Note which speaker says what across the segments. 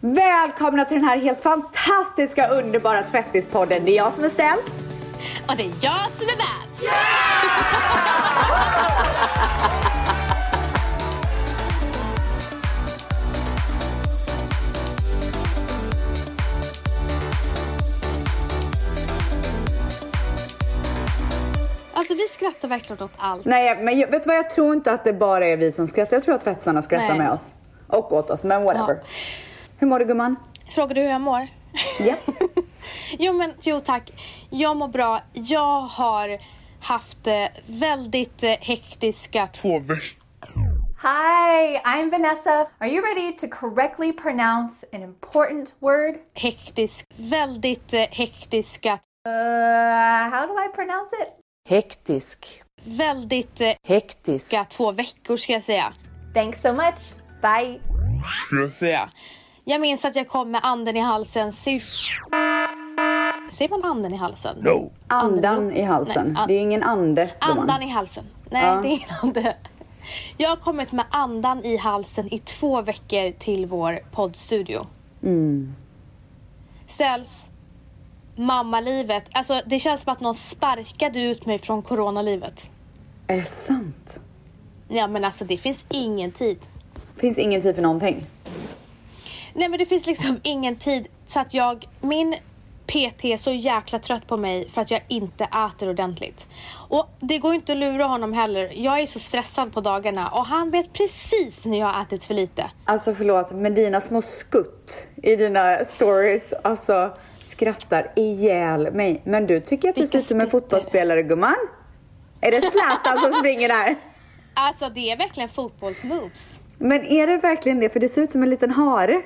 Speaker 1: Välkomna till den här helt fantastiska, underbara tvättispodden. Det är jag som är Stens.
Speaker 2: Och det är jag som är Babs. Alltså vi skrattar verkligen åt allt.
Speaker 1: Nej, men jag- vet du vad? Jag tror inte att det bara är vi som skrattar. Jag tror att tvättsarna skrattar
Speaker 2: Nej.
Speaker 1: med oss. Och åt oss, men whatever.
Speaker 2: Ja.
Speaker 1: Hur mår du gumman?
Speaker 2: Frågar du hur jag mår?
Speaker 1: Ja.
Speaker 2: Jo men jo tack. Jag mår bra. Jag har haft eh, väldigt eh, hektiska två
Speaker 3: Hi, I'm Vanessa. Are you ready to correctly pronounce an important word?
Speaker 2: hektisk, väldigt eh, hektiska,
Speaker 3: Uh, how do I pronounce it?
Speaker 1: Hektisk.
Speaker 2: väldigt
Speaker 1: Hektisk.
Speaker 2: hektiska två veckor ska jag säga.
Speaker 3: Thanks so much. Bye.
Speaker 2: säga. Jag minns att jag kom med anden i halsen sist. Säger man anden i halsen? No.
Speaker 1: Andan i halsen.
Speaker 2: Nej, an-
Speaker 1: det är ingen ande.
Speaker 2: Andan i halsen. Nej,
Speaker 1: Ja.
Speaker 2: det är ingen ande. Jag har kommit med andan i halsen i två veckor till vår poddstudio.
Speaker 1: Mm.
Speaker 2: Ställs mammalivet. Alltså det känns som att någon sparkade ut mig från coronalivet.
Speaker 1: Är det sant?
Speaker 2: Ja men alltså det finns ingen tid.
Speaker 1: Finns ingen tid för någonting.
Speaker 2: Nej men det finns liksom ingen tid så att jag, min PT är så jäkla trött på mig för att jag inte äter ordentligt. Och det går inte att lura honom heller. Jag är så stressad på dagarna och han vet precis när jag har ätit för lite.
Speaker 1: Alltså förlåt, men dina små skutt i dina stories, alltså skrattar ihjäl mig. Men du tycker att du ser ut som en fotbollsspelare gumman? Är det Zlatan som springer där?
Speaker 2: Alltså det är verkligen fotbollsmoves.
Speaker 1: Men är det verkligen det? För det ser ut som en liten hare.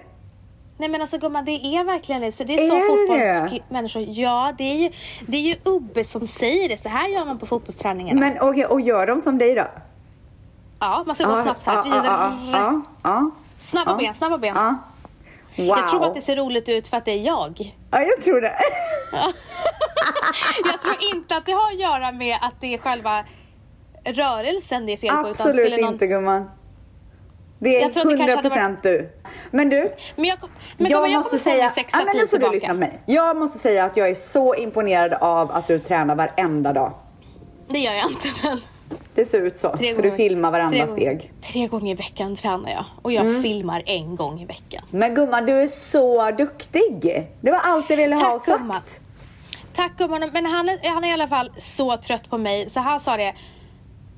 Speaker 2: Nej men alltså gumman det är verkligen det. Så det är, så
Speaker 1: Är det
Speaker 2: fotbollsmänniskor. Ja det är, ju, det är ju Ubbe som säger det. Så här gör man på fotbollsträningarna.
Speaker 1: Men okej, och gör de som dig då?
Speaker 2: ja man ska gå snabbt så här.
Speaker 1: ja, ja, ja,
Speaker 2: Snabba ben, snabba ben.
Speaker 1: Wow.
Speaker 2: Jag tror att det ser roligt ut för att det är jag.
Speaker 1: Ja, jag tror det.
Speaker 2: Jag tror inte att det har att göra med att det är själva rörelsen det är fel på.
Speaker 1: Absolut
Speaker 2: skulle någon...
Speaker 1: inte gumman. Det är
Speaker 2: Jag tror att det kanske
Speaker 1: 100
Speaker 2: hade
Speaker 1: procent du. Men du,
Speaker 2: Men jag, men
Speaker 1: jag
Speaker 2: jag,
Speaker 1: måste säga,
Speaker 2: min sex
Speaker 1: ja, men nu får du lyssna på mig. Jag måste säga att jag är så imponerad av att du tränar varenda dag.
Speaker 2: Det gör jag inte men.
Speaker 1: Det ser ut så,
Speaker 2: Tre
Speaker 1: för du
Speaker 2: gånger-
Speaker 1: filmar varenda
Speaker 2: tre
Speaker 1: steg.
Speaker 2: Tre gånger i veckan tränar jag. Och jag
Speaker 1: Mm.
Speaker 2: filmar en gång i veckan.
Speaker 1: Men gumman, du är så duktig. Det var allt jag ville ha
Speaker 2: Tack
Speaker 1: sagt.
Speaker 2: gumman. Tack gumman. Men han är, han är i alla fall så trött på mig så han sa det.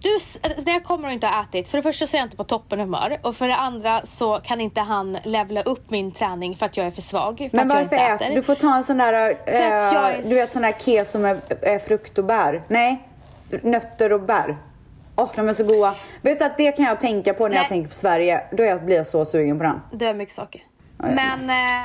Speaker 2: Du, när jag kommer och inte har ätit, för det första så är jag inte på toppen humör och för det andra så kan inte han levla upp min träning för att jag är för svag. För
Speaker 1: Men varför
Speaker 2: jag
Speaker 1: äter du? får ta en sån där,
Speaker 2: jag
Speaker 1: eh,
Speaker 2: är
Speaker 1: du vet sån där keso med eh, frukt och bär. Nej, nötter och bär. Åh, de är så goda. Vet du att det kan jag tänka på när jag
Speaker 2: Nej.
Speaker 1: tänker på Sverige. Då blir jag så sugen på den.
Speaker 2: Det är mycket saker. Men eh,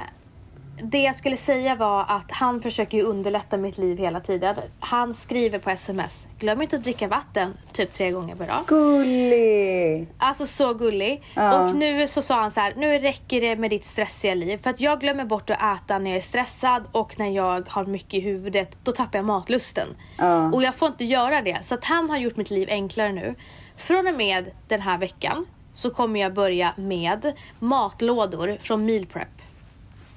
Speaker 2: det jag skulle säga var att han försöker ju underlätta mitt liv hela tiden. Han skriver på sms. Glöm inte att dricka vatten typ tre gånger per dag.
Speaker 1: Gullig!
Speaker 2: Alltså så gullig.
Speaker 1: Ja.
Speaker 2: Och nu så sa han så här, nu räcker det med ditt stressiga liv. För att jag glömmer bort att äta när jag är stressad och när jag har mycket i huvudet, då tappar jag matlusten.
Speaker 1: Ja.
Speaker 2: Och jag får inte göra det. Så att han har gjort mitt liv enklare nu. Från och med den här veckan så kommer jag börja med matlådor från Meal Prep.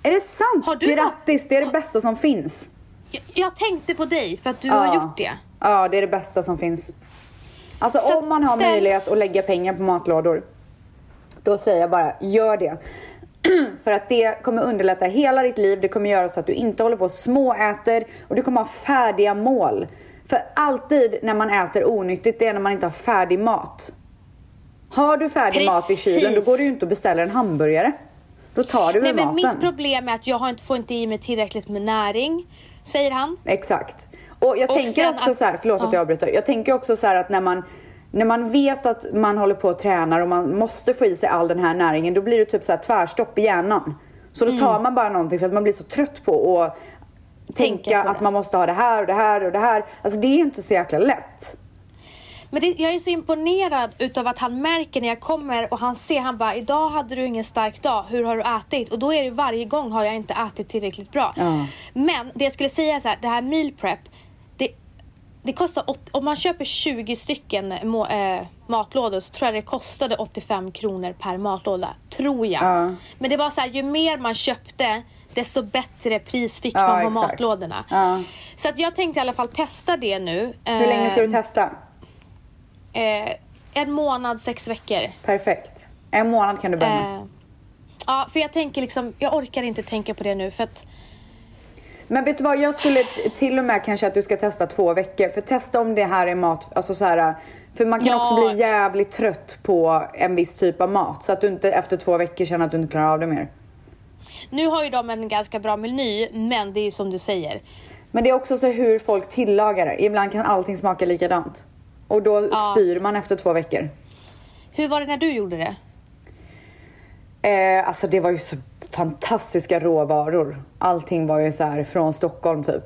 Speaker 1: Är det sant?
Speaker 2: Har du
Speaker 1: Grattis, det är det bästa som finns.
Speaker 2: Jag, jag tänkte på dig för att du har gjort det.
Speaker 1: Ja, det är det bästa som finns. Alltså
Speaker 2: Så
Speaker 1: om man har
Speaker 2: ställs-
Speaker 1: möjlighet att lägga pengar på matlådor, då säger jag bara, gör det. För att det kommer underlätta hela ditt liv, det kommer göra så att du inte håller på och småäter och du kommer ha färdiga mål. För alltid när man äter onyttigt, det är när man inte har färdig mat. Har du färdig mat i kylen, då
Speaker 2: Precis.
Speaker 1: går det ju inte att beställa en hamburgare. Då tar du
Speaker 2: Nej men
Speaker 1: maten.
Speaker 2: mitt problem är att jag har inte, får inte i mig tillräckligt med näring, säger han.
Speaker 1: Exakt. Och jag
Speaker 2: Och
Speaker 1: tänker också
Speaker 2: att-
Speaker 1: så här, förlåt att
Speaker 2: ja.
Speaker 1: jag avbryter. Jag tänker också så här att när man, när man vet att man håller på och tränar och man måste få i sig all den här näringen, då blir det typ så här tvärstopp i hjärnan. Så
Speaker 2: Mm.
Speaker 1: då tar man bara någonting för att man blir så trött på att tänka
Speaker 2: på
Speaker 1: att man måste ha det här och det här och det här. Alltså det är inte så jäkla lätt.
Speaker 2: Men det, jag är så imponerad utav att han märker när jag kommer och han ser, han bara idag hade du ingen stark dag, hur har du ätit? Och då är det varje gång har jag inte ätit tillräckligt bra.
Speaker 1: Ja.
Speaker 2: Men det jag skulle säga är så här, det här meal prep, det, det kostar, om man köper 20 stycken må, eh, matlådor så tror jag det kostade 85 kronor per matlåda. Tror jag.
Speaker 1: Ja.
Speaker 2: Men det var så här, ju mer man köpte desto bättre pris fick
Speaker 1: Ja,
Speaker 2: man på
Speaker 1: exakt.
Speaker 2: matlådorna. Så att jag tänkte i alla fall testa det nu.
Speaker 1: Hur länge ska du testa?
Speaker 2: Eh, en månad, sex veckor.
Speaker 1: Perfekt. En månad kan du börja med.
Speaker 2: Eh, ja, för jag tänker liksom, jag orkar inte tänka på det nu för att
Speaker 1: Men vet du vad, jag skulle till och med kanske att du ska testa två veckor. För testa om det här är mat, alltså så här. För man kan
Speaker 2: Ja.
Speaker 1: också bli jävligt trött på en viss typ av mat. Så att du inte efter två veckor känner att du inte klarar av det mer.
Speaker 2: nu har ju de en ganska bra meny, men det är ju som du säger.
Speaker 1: Men det är också så hur folk tillagar det. Ibland kan allting smaka likadant. Och då
Speaker 2: Ja.
Speaker 1: spyr man efter två veckor.
Speaker 2: Hur var det när du gjorde det?
Speaker 1: Eh, alltså det var ju så fantastiska råvaror. Allting var ju så här från Stockholm typ.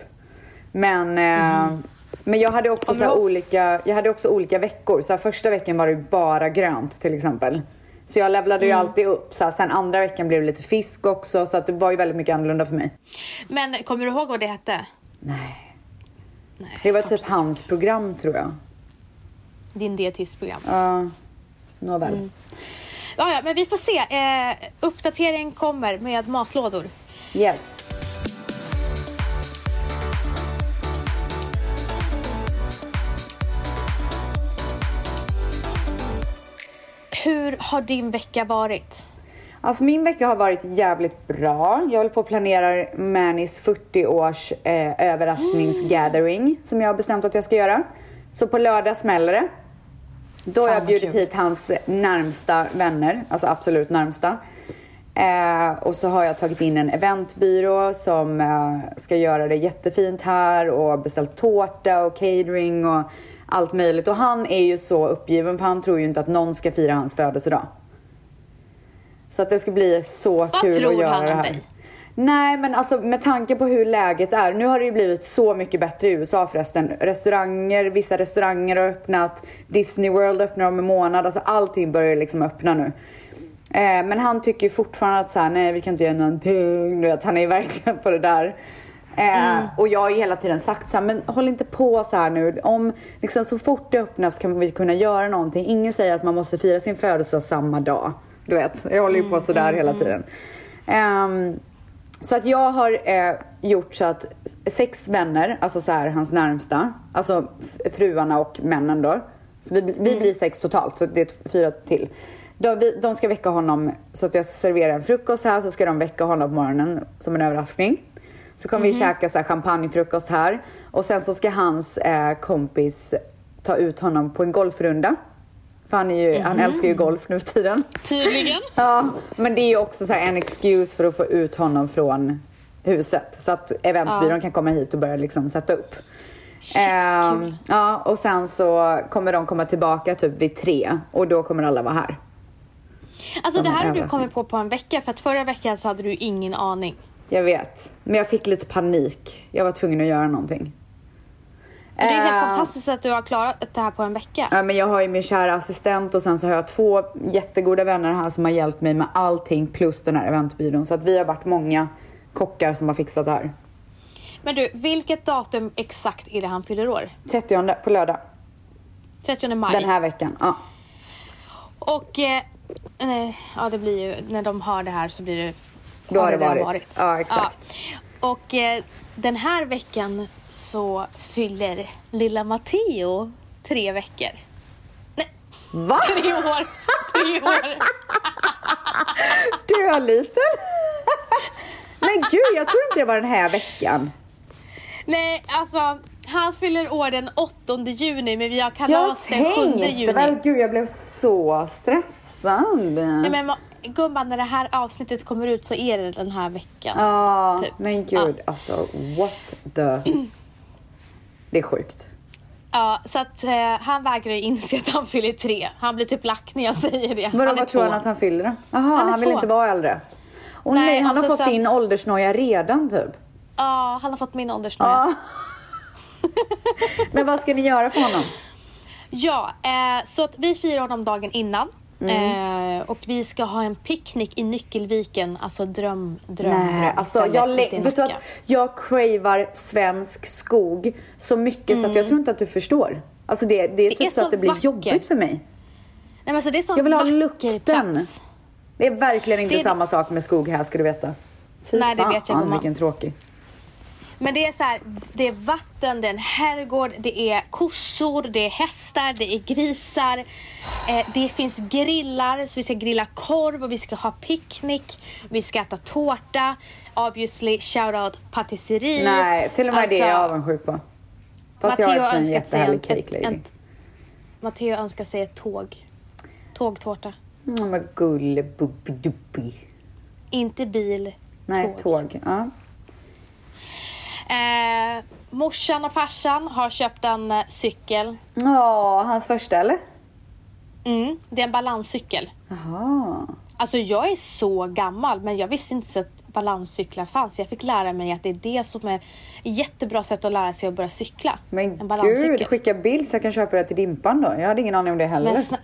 Speaker 1: Men, eh, men jag hade också så
Speaker 2: ihåg-
Speaker 1: olika, jag hade också olika veckor. Så första veckan var det bara grönt till exempel. Så jag levlade ju alltid upp. Så sen andra veckan blev det lite fisk också. Så att det var ju väldigt mycket annorlunda för mig.
Speaker 2: Men kommer du ihåg vad det hette?
Speaker 1: Nej.
Speaker 2: Nej,
Speaker 1: Det var typ hans program tror jag.
Speaker 2: Din dietistprogram.
Speaker 1: Ja, nåväl.
Speaker 2: Ja, ja, men vi får se. Eh, uppdatering kommer med matlådor.
Speaker 1: Yes.
Speaker 2: Hur har din vecka varit?
Speaker 1: Alltså min vecka har varit jävligt bra. Jag håller på att planera Manis 40 års eh, överraskningsgathering som jag har bestämt att jag ska göra. Så på lördag smäller det. Då har jag
Speaker 2: vad
Speaker 1: bjudit
Speaker 2: kul.
Speaker 1: hit hans närmsta vänner, alltså absolut närmsta. Eh, och så har jag tagit in en eventbyrå som eh, ska göra det jättefint här och beställt tårta och catering och allt möjligt. Och han är ju så uppgiven för han tror ju inte att någon ska fira hans födelsedag. Så att det ska bli så kul
Speaker 2: tror
Speaker 1: att göra
Speaker 2: han om
Speaker 1: det här.
Speaker 2: dig?
Speaker 1: Nej men alltså med tanke på hur läget är. Nu har det ju blivit så mycket bättre i USA förresten. Restauranger, vissa restauranger har öppnat. Disney World öppnar om en månad. Alltså allting börjar liksom öppna nu. Eh, men han tycker fortfarande att så här, nej vi kan inte göra någonting. Du vet, han är verkligen på det där. Eh, Och jag har ju hela tiden sagt så här, men håll inte på så här nu. Om, liksom, så fort det öppnas kan vi kunna göra någonting. Ingen säger att man måste fira sin födelsedag samma dag. Du vet, jag håller ju på sådär hela tiden. Ehm, så att jag har eh, gjort så att sex vänner, alltså så här hans närmsta, alltså fruarna och männen då. Så vi, vi blir sex totalt, så det är fyra till. De, vi, de ska väcka honom så att jag serverar en frukost här, så ska de väcka honom på morgonen som en överraskning. Så kommer vi käka så här champagnefrukost här och sen så ska hans eh, kompis ta ut honom på en golfrunda. För han, är ju, han älskar ju golf nu för tiden.
Speaker 2: Tydligen.
Speaker 1: Ja, men det är ju också så här en excuse för att få ut honom från huset. Så att eventbyrån
Speaker 2: Ja.
Speaker 1: kan komma hit och börja liksom sätta upp.
Speaker 2: Shit,
Speaker 1: Ehm,
Speaker 2: kul.
Speaker 1: ja, och sen så kommer de komma tillbaka typ vid tre och då kommer alla vara här.
Speaker 2: Alltså det här har du kommit på på en vecka för att förra veckan så hade du ingen aning.
Speaker 1: Jag vet, men jag fick lite panik. Jag var tvungen att göra någonting.
Speaker 2: Det är helt
Speaker 1: Ehm,
Speaker 2: fantastiskt att du har klarat det här på en vecka.
Speaker 1: Ja, men jag har ju min kära assistent och sen så har jag två jättegoda vänner här som har hjälpt mig med allting plus den här eventbyrån. Så att vi har varit många kockar som har fixat det här.
Speaker 2: Men du, vilket datum exakt är det han fyller år?
Speaker 1: 30 på lördag.
Speaker 2: 30 maj.
Speaker 1: Den här veckan. Ja.
Speaker 2: Och eh, eh, ja, det blir ju när de har det här så blir det.
Speaker 1: Då har det
Speaker 2: redan
Speaker 1: varit. Ja, exakt.
Speaker 2: Ja. Och eh, den här veckan så fyller lilla Matteo tre veckor. Nej,
Speaker 1: Va?
Speaker 2: tre år. Tre år.
Speaker 1: Döliten? Men gud, jag tror inte det var den här veckan.
Speaker 2: Nej, alltså han fyller år den 8 juni men vi har
Speaker 1: Jag
Speaker 2: kalas den 7
Speaker 1: tänkte
Speaker 2: juni.
Speaker 1: väl, gud jag blev så stressad.
Speaker 2: Nej, men ma- gumman, när det här avsnittet kommer ut så är det den här veckan.
Speaker 1: Ja,
Speaker 2: typ.
Speaker 1: men gud, alltså what the... Det är sjukt.
Speaker 2: Ja, så att eh, han vägrar ju inse att han fyller tre. Han blir typ lack när jag säger det.
Speaker 1: Vadå, vad tror han att han fyller då? Jaha,
Speaker 2: Han
Speaker 1: han, vill
Speaker 2: två.
Speaker 1: inte vara äldre. Och nej,
Speaker 2: Nej,
Speaker 1: han
Speaker 2: och
Speaker 1: har
Speaker 2: så
Speaker 1: fått
Speaker 2: sen-
Speaker 1: din åldersnoja redan typ.
Speaker 2: Ja, han har fått min åldersnoja.
Speaker 1: Ja. Men vad ska ni göra för honom?
Speaker 2: Ja, eh, så att vi firar honom dagen innan. Eh, och vi ska ha en picknick i Nyckelviken. Alltså dröm, dröm,
Speaker 1: Nej,
Speaker 2: dröm.
Speaker 1: alltså jag, vet du att jag cravar svensk skog så mycket så att jag tror inte att du förstår. Alltså det, det är typ
Speaker 2: Mm. är
Speaker 1: så
Speaker 2: så
Speaker 1: att det blir
Speaker 2: vackert.
Speaker 1: jobbigt för mig.
Speaker 2: Nej, men alltså, det är så
Speaker 1: Jag vill ha
Speaker 2: vacker
Speaker 1: lukten.
Speaker 2: plats.
Speaker 1: Det är verkligen inte
Speaker 2: Det
Speaker 1: samma sak med skog här ska du veta. Fy
Speaker 2: Nej, det
Speaker 1: fan
Speaker 2: vet jag, gumman.
Speaker 1: vilken tråkig.
Speaker 2: Men det är så här, det är vatten, det är en herrgård, det är kossor, det är hästar, det är grisar. Eh, det finns grillar, så vi ska grilla korv och vi ska ha picknick. Vi ska äta tårta. Obviously, shoutout patisserie.
Speaker 1: Nej, till och med det är jag
Speaker 2: Alltså,
Speaker 1: avundsjuk på. Fast jag och för sig en jättehärlig
Speaker 2: en-
Speaker 1: cake lady.
Speaker 2: ett- Matteo önskar sig ett tåg. Tågtårta.
Speaker 1: Mm, men gullebubbi
Speaker 2: Inte bil,
Speaker 1: Nej,
Speaker 2: tåg.
Speaker 1: tåg. Ja.
Speaker 2: Morsan och farsan har köpt en eh, cykel.
Speaker 1: Ja, hans första eller?
Speaker 2: Mm, det är en balanscykel.
Speaker 1: Jaha.
Speaker 2: Alltså jag är så gammal men jag visste inte så att balanscyklar fanns. Jag fick lära mig att det är det som är ett jättebra sätt att lära sig att börja cykla.
Speaker 1: Men gud, skicka bild så jag kan köpa det till Dimpan då. Jag hade ingen aning om det heller.
Speaker 2: Sna-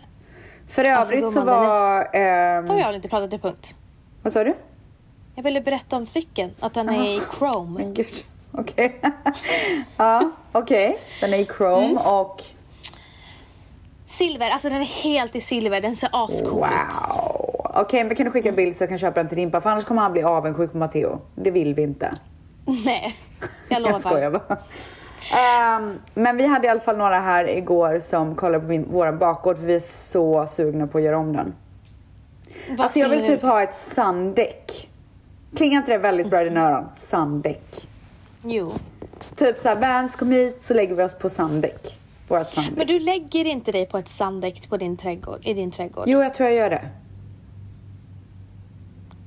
Speaker 1: För
Speaker 2: Alltså,
Speaker 1: övrigt så
Speaker 2: gumman, den
Speaker 1: var... ehm,
Speaker 2: Får jag inte prata till punkt?
Speaker 1: vad sa du?
Speaker 2: Jag ville berätta om cykeln, att den är i chrome.
Speaker 1: Men gud, okej. ja, okej. Den är i chrome
Speaker 2: Mm.
Speaker 1: och...
Speaker 2: Silver, alltså den är helt i silver, den ser ascool ut.
Speaker 1: Wow. Okej, men kan du skicka bild så jag kan köpa den till Dimpan? För annars kommer han bli avundsjuk på Matteo. Det vill vi inte.
Speaker 2: Nej, jag lovar.
Speaker 1: Jag skojar bara. Ehm, men vi hade i alla fall några här igår som kollade på våran bakgård för vi är så sugna på att göra om den.
Speaker 2: Vad
Speaker 1: Alltså jag vill typ
Speaker 2: du-
Speaker 1: ha ett sandäck. Klingar inte det väldigt bra i dina öron? Sandäck.
Speaker 2: Jo.
Speaker 1: Typ såhär, Vans kom hit så lägger vi oss på sanddäck. Vårat sanddäck.
Speaker 2: Men du lägger inte dig på ett sanddäck på din trädgård, i din trädgård?
Speaker 1: Jo, jag tror jag gör det.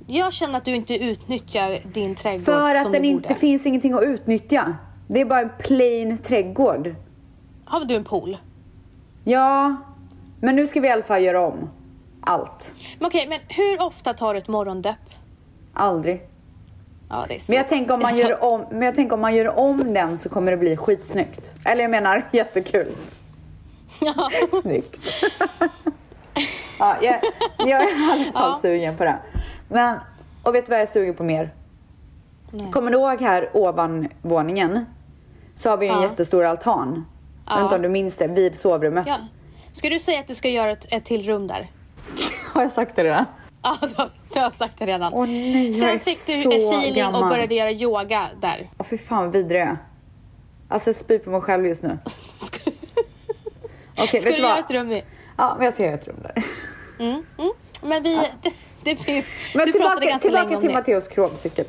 Speaker 2: Jag känner att du inte utnyttjar din trädgård
Speaker 1: För att den inte finns ingenting att utnyttja. Det är bara en plain trädgård.
Speaker 2: Har du en pool?
Speaker 1: Ja, men nu ska vi i alla fall göra om allt.
Speaker 2: Men okej, men hur ofta tar du ett morgondopp?
Speaker 1: Aldrig.
Speaker 2: Ja.
Speaker 1: Men jag tänker om man gör om, men jag tänker om man gör om den så kommer det bli skitsnyggt. Eller jag menar jättekul.
Speaker 2: Ja.
Speaker 1: Snyggt. ja, jag, jag är i alla fall
Speaker 2: Ja.
Speaker 1: sugen på det. Men, och vet du vad jag är sugen på mer?
Speaker 2: Nej.
Speaker 1: Kommer du ihåg här ovan våningen så har vi ju en
Speaker 2: Ja.
Speaker 1: jättestor altan. Jag vet
Speaker 2: Ja.
Speaker 1: inte om du minns det, vid sovrummet.
Speaker 2: Ja. Ska du säga att du ska göra ett, ett till rum där?
Speaker 1: Har jag sagt det redan?
Speaker 2: Ja, du har- du har sagt det redan.
Speaker 1: Åh nej, jag är
Speaker 2: Sen fick du
Speaker 1: så
Speaker 2: feeling
Speaker 1: gammal.
Speaker 2: och började göra yoga där.
Speaker 1: Åh fy fan vad vidrig jag är. Alltså jag spyr på mig själv just nu.
Speaker 2: Ska,
Speaker 1: Okej,
Speaker 2: ska
Speaker 1: vet
Speaker 2: du
Speaker 1: du
Speaker 2: göra ett rum i?
Speaker 1: Ja, men jag ska göra ett rum där.
Speaker 2: Mm, mm. Men vi... Det, det, finns-
Speaker 1: Men
Speaker 2: du
Speaker 1: tillbaka, tillbaka till. Matteos kromcykel.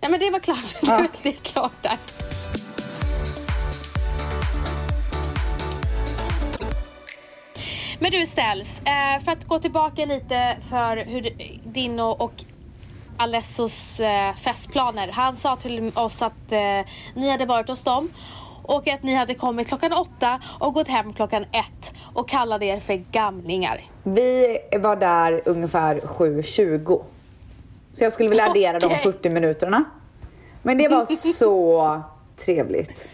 Speaker 2: Ja, men det var klart.
Speaker 1: Ja.
Speaker 2: det är klart där. Men du Ställs, eh, för att gå tillbaka lite för hur din och, Alessos eh, festplaner. Han sa till oss att eh, ni hade varit hos dem och att ni hade kommit klockan åtta och gått hem klockan ett och kallade er för gamlingar.
Speaker 1: Vi var där ungefär 7.20. Så jag skulle vilja addera de
Speaker 2: Okej.
Speaker 1: 40 minuterna. Men det var så trevligt.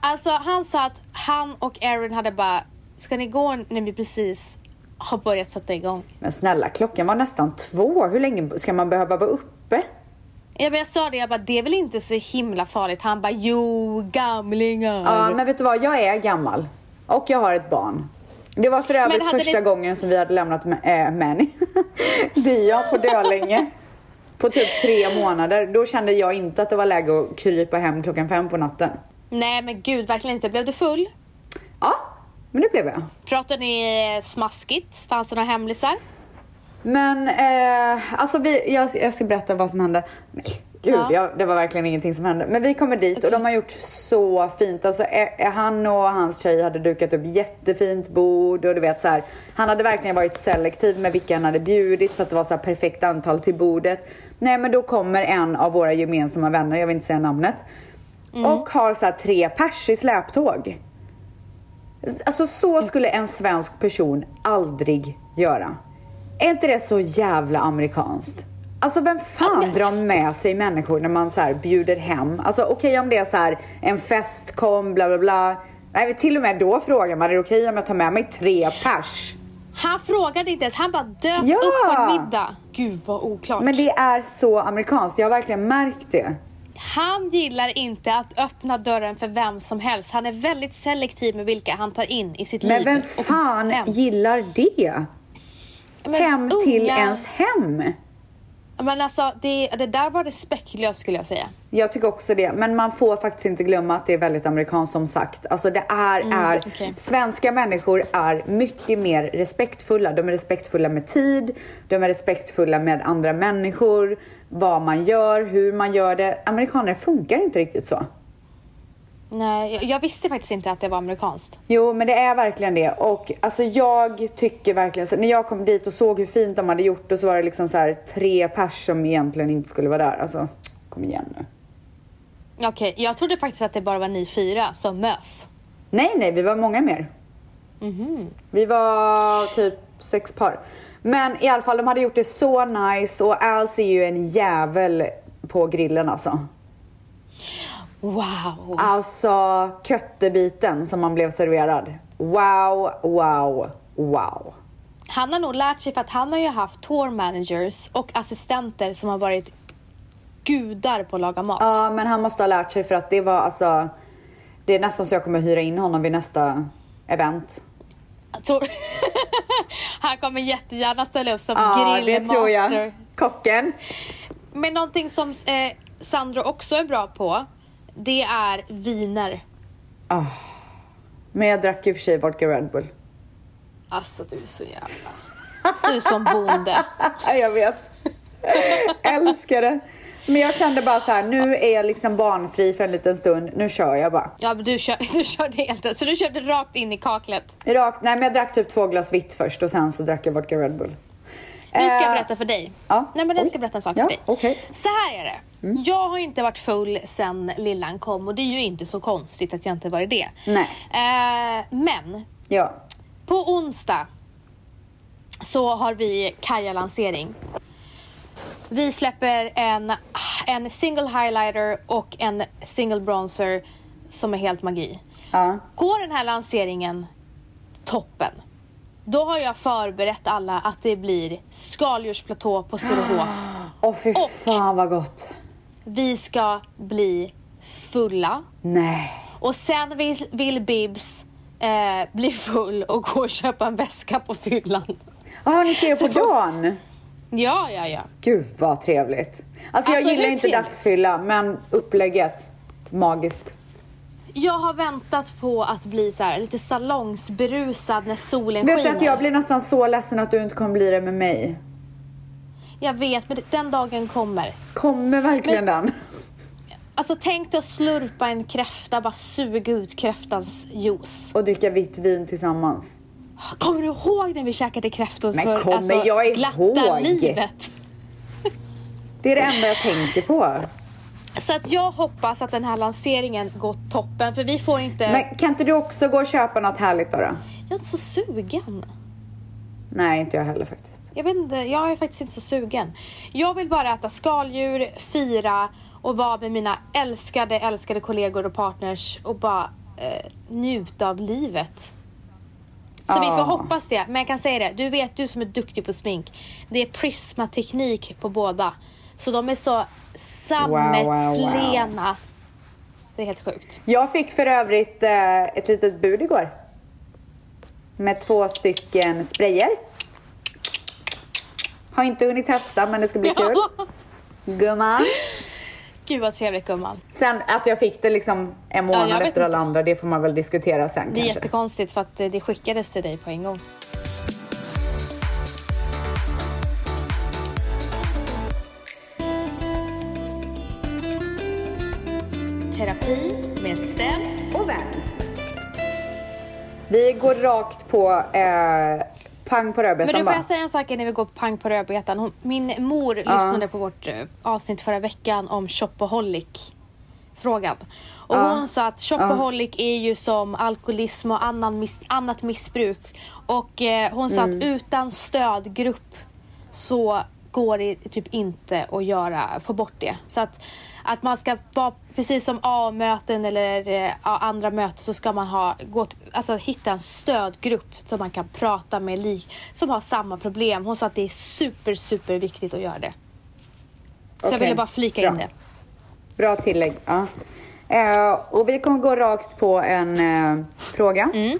Speaker 2: Alltså han sa att han och Aaron hade bara, ska ni gå när vi precis har börjat sätta igång?
Speaker 1: Men snälla, klockan var nästan två. Hur länge ska man behöva vara uppe?
Speaker 2: Ja, men jag sa det, jag bara, det är väl inte så himla farligt? Han bara, jo gamlingar.
Speaker 1: Ja, men vet du vad? Jag är gammal. Och jag har ett barn. Det var för övrigt första
Speaker 2: det-
Speaker 1: gången som vi hade lämnat äh, Manny, Dia, på Dölänge. På typ tre månader. Då kände jag inte att det var läge att krypa hem klockan fem på natten.
Speaker 2: Nej men gud, verkligen inte. Blev du full?
Speaker 1: Ja, men det blev jag.
Speaker 2: Pratade ni smaskigt? Fanns det några hemlisar?
Speaker 1: Men eh, alltså vi, jag, jag ska berätta vad som hände. Nej, gud,
Speaker 2: Ja.
Speaker 1: jag, det var verkligen ingenting som hände. Men vi kommer dit och de har gjort så fint. Alltså, eh, han och hans tjej hade dukat upp jättefint bord och du vet så här. Han hade verkligen varit selektiv med vilka han hade bjudit så att det var så här perfekt antal till bordet. Nej, men då kommer en av våra gemensamma vänner, jag vill inte säga namnet, och har så här tre pers i släptåg. Alltså så skulle en svensk person aldrig göra. Är inte det så jävla amerikanskt? Alltså vem fan drar med sig människor när man så här bjuder hem? Alltså okej om det är så här en fest, kom, bla bla bla. Nej, till och med då frågar man, är det okej om jag tar med mig tre pers?
Speaker 2: Han frågade inte ens, han bara dök
Speaker 1: Ja!
Speaker 2: upp på en middag. Gud vad oklart.
Speaker 1: Men det är så amerikanskt, jag har verkligen märkt det.
Speaker 2: Han gillar inte att öppna dörren för vem som helst. Han är väldigt selektiv med vilka han tar in i sitt
Speaker 1: Men
Speaker 2: liv.
Speaker 1: vem
Speaker 2: och
Speaker 1: fan
Speaker 2: hem.
Speaker 1: gillar det?
Speaker 2: Men
Speaker 1: hem till
Speaker 2: unga-
Speaker 1: ens hem?
Speaker 2: Men alltså, det, det där var respektlöst skulle jag säga.
Speaker 1: Jag tycker också det, men man får faktiskt inte glömma att det är väldigt amerikanskt som sagt. Alltså det är, är
Speaker 2: okej.
Speaker 1: svenska människor är mycket mer respektfulla. De är respektfulla med tid, de är respektfulla med andra människor, vad man gör, hur man gör det. Amerikaner funkar inte riktigt så.
Speaker 2: Nej, jag, visste faktiskt inte att det var amerikanskt.
Speaker 1: Jo, men det är verkligen det. Och alltså jag tycker verkligen så, när jag kom dit och såg hur fint de hade gjort och så var det liksom så här tre pers som egentligen inte skulle vara där. Alltså, kom igen nu.
Speaker 2: Okej, jag trodde faktiskt att det bara var ni fyra som mös.
Speaker 1: Nej, nej, vi var många mer. Vi var typ sex par. Men i alla fall, de hade gjort det så nice och Alice är ju en jävel på grillen alltså.
Speaker 2: Wow!
Speaker 1: Alltså köttebiten som man blev serverad. Wow, wow, wow.
Speaker 2: Han har nog lärt sig för att han har ju haft tour managers och assistenter som har varit gudar på att laga mat.
Speaker 1: Ja, men han måste ha lärt sig för att det var alltså... Det är nästan så jag kommer hyra in honom vid nästa event.
Speaker 2: Tror- han kommer jättegärna ställa upp som
Speaker 1: Ja, det tror jag.
Speaker 2: grillmaster.
Speaker 1: Kocken.
Speaker 2: Men någonting som eh, Sandro också är bra på, det är viner.
Speaker 1: Men jag drack ju för sig vodka Red Bull.
Speaker 2: Alltså du är så jävla... Du som bonde.
Speaker 1: jag vet. Älskar det. Men jag kände bara så här, nu är jag liksom barnfri för en liten stund. Nu kör jag bara.
Speaker 2: Ja men du, kör, du körde helt. Så du körde rakt in i kaklet.
Speaker 1: Rakt, nej men jag drack typ två glas vitt först och sen så drack jag vodka Red Bull.
Speaker 2: Nu ska jag
Speaker 1: Eh,
Speaker 2: berätta för dig.
Speaker 1: ja.
Speaker 2: Nej men
Speaker 1: Oj.
Speaker 2: ska berätta en sak
Speaker 1: Ja,
Speaker 2: för dig.
Speaker 1: okej.
Speaker 2: Så här är det. Jag har inte varit full sen lillan kom och det är ju inte så konstigt att jag inte varit det.
Speaker 1: Nej.
Speaker 2: Eh, men
Speaker 1: Ja.
Speaker 2: på onsdag så har vi Kaja-lansering. Vi släpper en, en single highlighter och en single bronzer som är helt magi.
Speaker 1: Ja.
Speaker 2: Går den här lanseringen toppen, då har jag förberett alla att det blir skaldjursplatå på Sturehof.
Speaker 1: Åh fy
Speaker 2: Och-
Speaker 1: fan vad gott.
Speaker 2: Vi ska bli fulla
Speaker 1: Nej.
Speaker 2: och sen vill, vill Bibs eh, bli full och gå och köpa en väska på fyllan.
Speaker 1: Ja, ni ska på dagen.
Speaker 2: Ja, ja, ja.
Speaker 1: Gud vad trevligt. Alltså, jag
Speaker 2: Alltså,
Speaker 1: gillar
Speaker 2: hur
Speaker 1: inte
Speaker 2: trevligt?
Speaker 1: dagsfylla, men upplägget, magiskt.
Speaker 2: Jag har väntat på att bli så här, lite salongsberusad när solen
Speaker 1: Vet du
Speaker 2: skiner.
Speaker 1: att jag blir nästan så ledsen att du inte kommer bli det med mig?
Speaker 2: Jag vet, men den dagen kommer.
Speaker 1: Kommer verkligen den?
Speaker 2: Alltså tänk dig att slurpa en kräfta, bara suga ut kräftans juice.
Speaker 1: Och dricka vitt vin tillsammans.
Speaker 2: Kommer du ihåg när vi käkade kräftor
Speaker 1: Men
Speaker 2: för
Speaker 1: kommer
Speaker 2: alltså,
Speaker 1: jag
Speaker 2: glatta
Speaker 1: ihåg?
Speaker 2: livet?
Speaker 1: Det är det enda jag tänker på.
Speaker 2: Så att jag hoppas att den här lanseringen går toppen, för vi får inte...
Speaker 1: Men kan inte du också gå och köpa något härligt då? då?
Speaker 2: Jag är inte så sugen.
Speaker 1: Nej, inte jag heller faktiskt.
Speaker 2: Jag vet inte, jag är faktiskt inte så sugen. Jag vill bara äta skaldjur, fira och vara med mina älskade, älskade kollegor och partners och bara eh, njuta av livet. Så vi får
Speaker 1: Ja.
Speaker 2: hoppas det. Men jag kan säga det, du vet du som är duktig på smink. Det är prismateknik på båda. Så de är så sammetslena. Det är helt sjukt.
Speaker 1: Jag fick för övrigt eh, ett litet bud igår. Med två stycken sprayer. Har inte hunnit testa men det ska bli kul. Gumman.
Speaker 2: Gud vad trevligt gumman.
Speaker 1: Sen att jag fick det liksom en
Speaker 2: Ja,
Speaker 1: månad
Speaker 2: vet
Speaker 1: efter alla andra, det får man väl diskutera sen
Speaker 2: Det är
Speaker 1: kanske.
Speaker 2: jättekonstigt för att det skickades till dig på en gång. Terapi med Stens.
Speaker 1: Och Vans. Vi går rakt på eh, pang på
Speaker 2: Men
Speaker 1: rödbetan
Speaker 2: du får jag säga en sak innan vi går på pang på rödbetan. Hon- Min mor lyssnade på vårt eh, avsnitt förra veckan om shopaholic frågan. Och
Speaker 1: Ja.
Speaker 2: hon sa att shopaholic är ju som alkoholism och annan miss, annat missbruk. Och eh, hon sa
Speaker 1: Mm.
Speaker 2: att utan stödgrupp så går det typ inte att göra, få bort det. Så att, att man ska vara, precis som A-möten eller eh, andra möten så ska man ha, gå till, alltså hitta en stödgrupp som man kan prata med li, som har samma problem. Hon sa att det är super, super viktigt att göra det. Så jag ville bara flika
Speaker 1: bra.
Speaker 2: in det.
Speaker 1: Bra tillägg. Ja. Eh, och vi kommer gå rakt på en eh, fråga.
Speaker 2: Mm.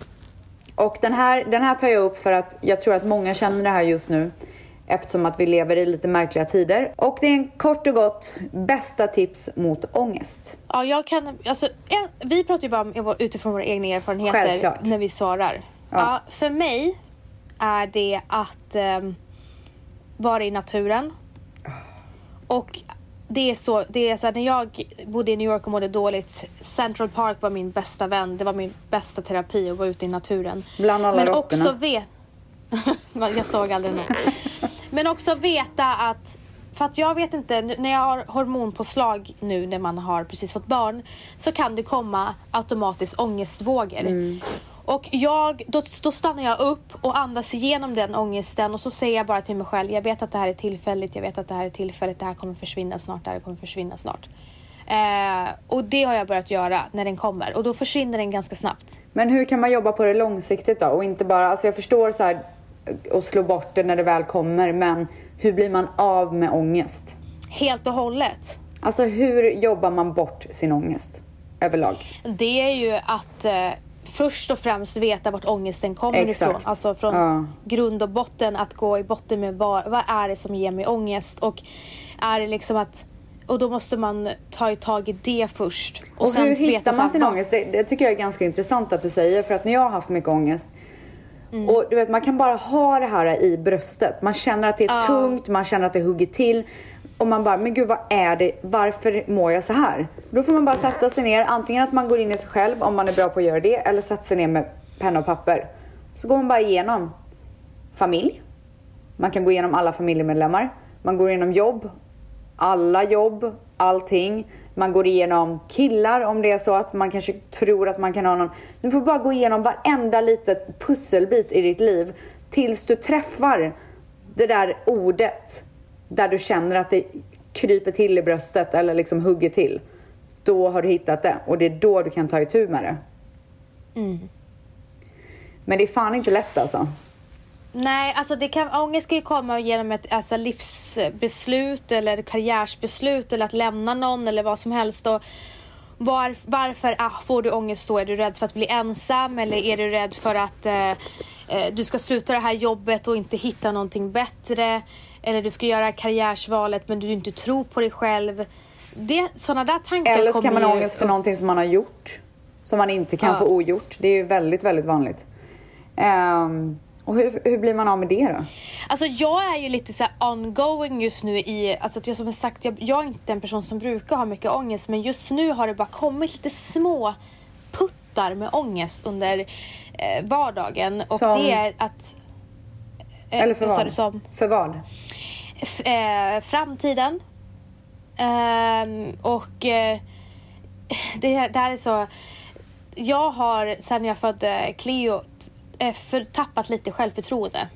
Speaker 1: Och den här, den här tar jag upp för att jag tror att många känner det här just nu. Eftersom att vi lever i lite märkliga tider. Och det är en kort och gott bästa tips mot ångest.
Speaker 2: Ja, jag kan, alltså, en, vi pratar ju bara om, utifrån våra egna erfarenheter
Speaker 1: Självklart.
Speaker 2: när vi svarar. Ja. för mig är det att ehm, vara i naturen. Och det är så, det är så när jag bodde i New York och mådde dåligt, Central Park var min bästa vän, det var min bästa terapi att vara ute i naturen.
Speaker 1: Bland alla
Speaker 2: Men
Speaker 1: råttorna.
Speaker 2: också vet... jag såg aldrig någon. Men också veta att, för att jag vet inte, när jag har hormonpåslag nu när man har precis fått barn, så kan det komma automatiskt ångestvågor.
Speaker 1: Mm.
Speaker 2: Och jag, då, då stannar jag upp och andas igenom den ångesten och så säger jag bara till mig själv, jag vet att det här är tillfälligt, jag vet att det här är tillfälligt, det här kommer försvinna snart, det här kommer försvinna snart. Eh, och det har jag börjat göra när den kommer och då försvinner den ganska snabbt.
Speaker 1: Men hur kan man jobba på det långsiktigt då? Och inte bara, alltså jag förstår så här och slå bort det när det väl kommer, men hur blir man av med ångest?
Speaker 2: Helt och hållet.
Speaker 1: Alltså hur jobbar man bort sin ångest överlag?
Speaker 2: Det är ju att eh, först och främst veta vart ångesten kommer
Speaker 1: Exakt.
Speaker 2: ifrån. Alltså från
Speaker 1: Ja.
Speaker 2: grund och botten, att gå i botten med vad, vad är det som ger mig ångest och är det liksom att och då måste man ta i tag i det först. Och,
Speaker 1: Och, hur hittar man sin ångest? Det, det tycker jag är ganska intressant att du säger. För att när jag har haft mycket ångest
Speaker 2: Mm.
Speaker 1: och du vet, man kan bara ha det här i bröstet. Man känner att det är
Speaker 2: Ja.
Speaker 1: tungt, man känner att det hugger till. Och man bara, men gud vad är det? Varför mår jag så här? Då får man bara sätta sig ner. Antingen att man går in i sig själv om man är bra på att göra det. Eller sätta sig ner med penna och papper. Så går man bara igenom familj. Man kan gå igenom alla familjemedlemmar. Man går igenom jobb, alla jobb, allting. Man går igenom killar om det är så att man kanske tror att man kan ha någon. Du får bara gå igenom varenda litet pusselbit i ditt liv tills du träffar det där ordet där du känner att det kryper till i bröstet eller liksom hugger till. Då har du hittat det och det är då du kan ta itu med det. Men det är fan inte lätt alltså.
Speaker 2: Nej, alltså det kan, ångest kan ju komma genom ett alltså, livsbeslut eller karriärsbeslut eller att lämna någon eller vad som helst. Och var, varför ah, får du ångest då? Är du rädd för att bli ensam eller är du rädd för att eh, eh, du ska sluta det här jobbet och inte hitta någonting bättre? Eller du ska göra karriärsvalet men du inte tror på dig själv. Det, sådana där tankar
Speaker 1: Eller så kan man ha ångest för någonting som man har gjort. Som man inte kan
Speaker 2: Ja.
Speaker 1: få ogjort. Det är ju väldigt, väldigt vanligt. Ehm, och hur, hur blir man av med det då?
Speaker 2: Alltså jag är ju lite så ongoing just nu i, alltså jag som sagt, jag, jag är inte en person som brukar ha mycket ångest men just nu har det bara kommit lite små puttar med ångest under eh, vardagen och
Speaker 1: Som?
Speaker 2: det är att... eh,
Speaker 1: Eller för
Speaker 2: vad sa
Speaker 1: vad?
Speaker 2: som?
Speaker 1: För vad?
Speaker 2: F- eh, framtiden. Ehm, och eh, det, det här är så... Jag har sen jag födde Cleo eh, för, tappat lite självförtroende.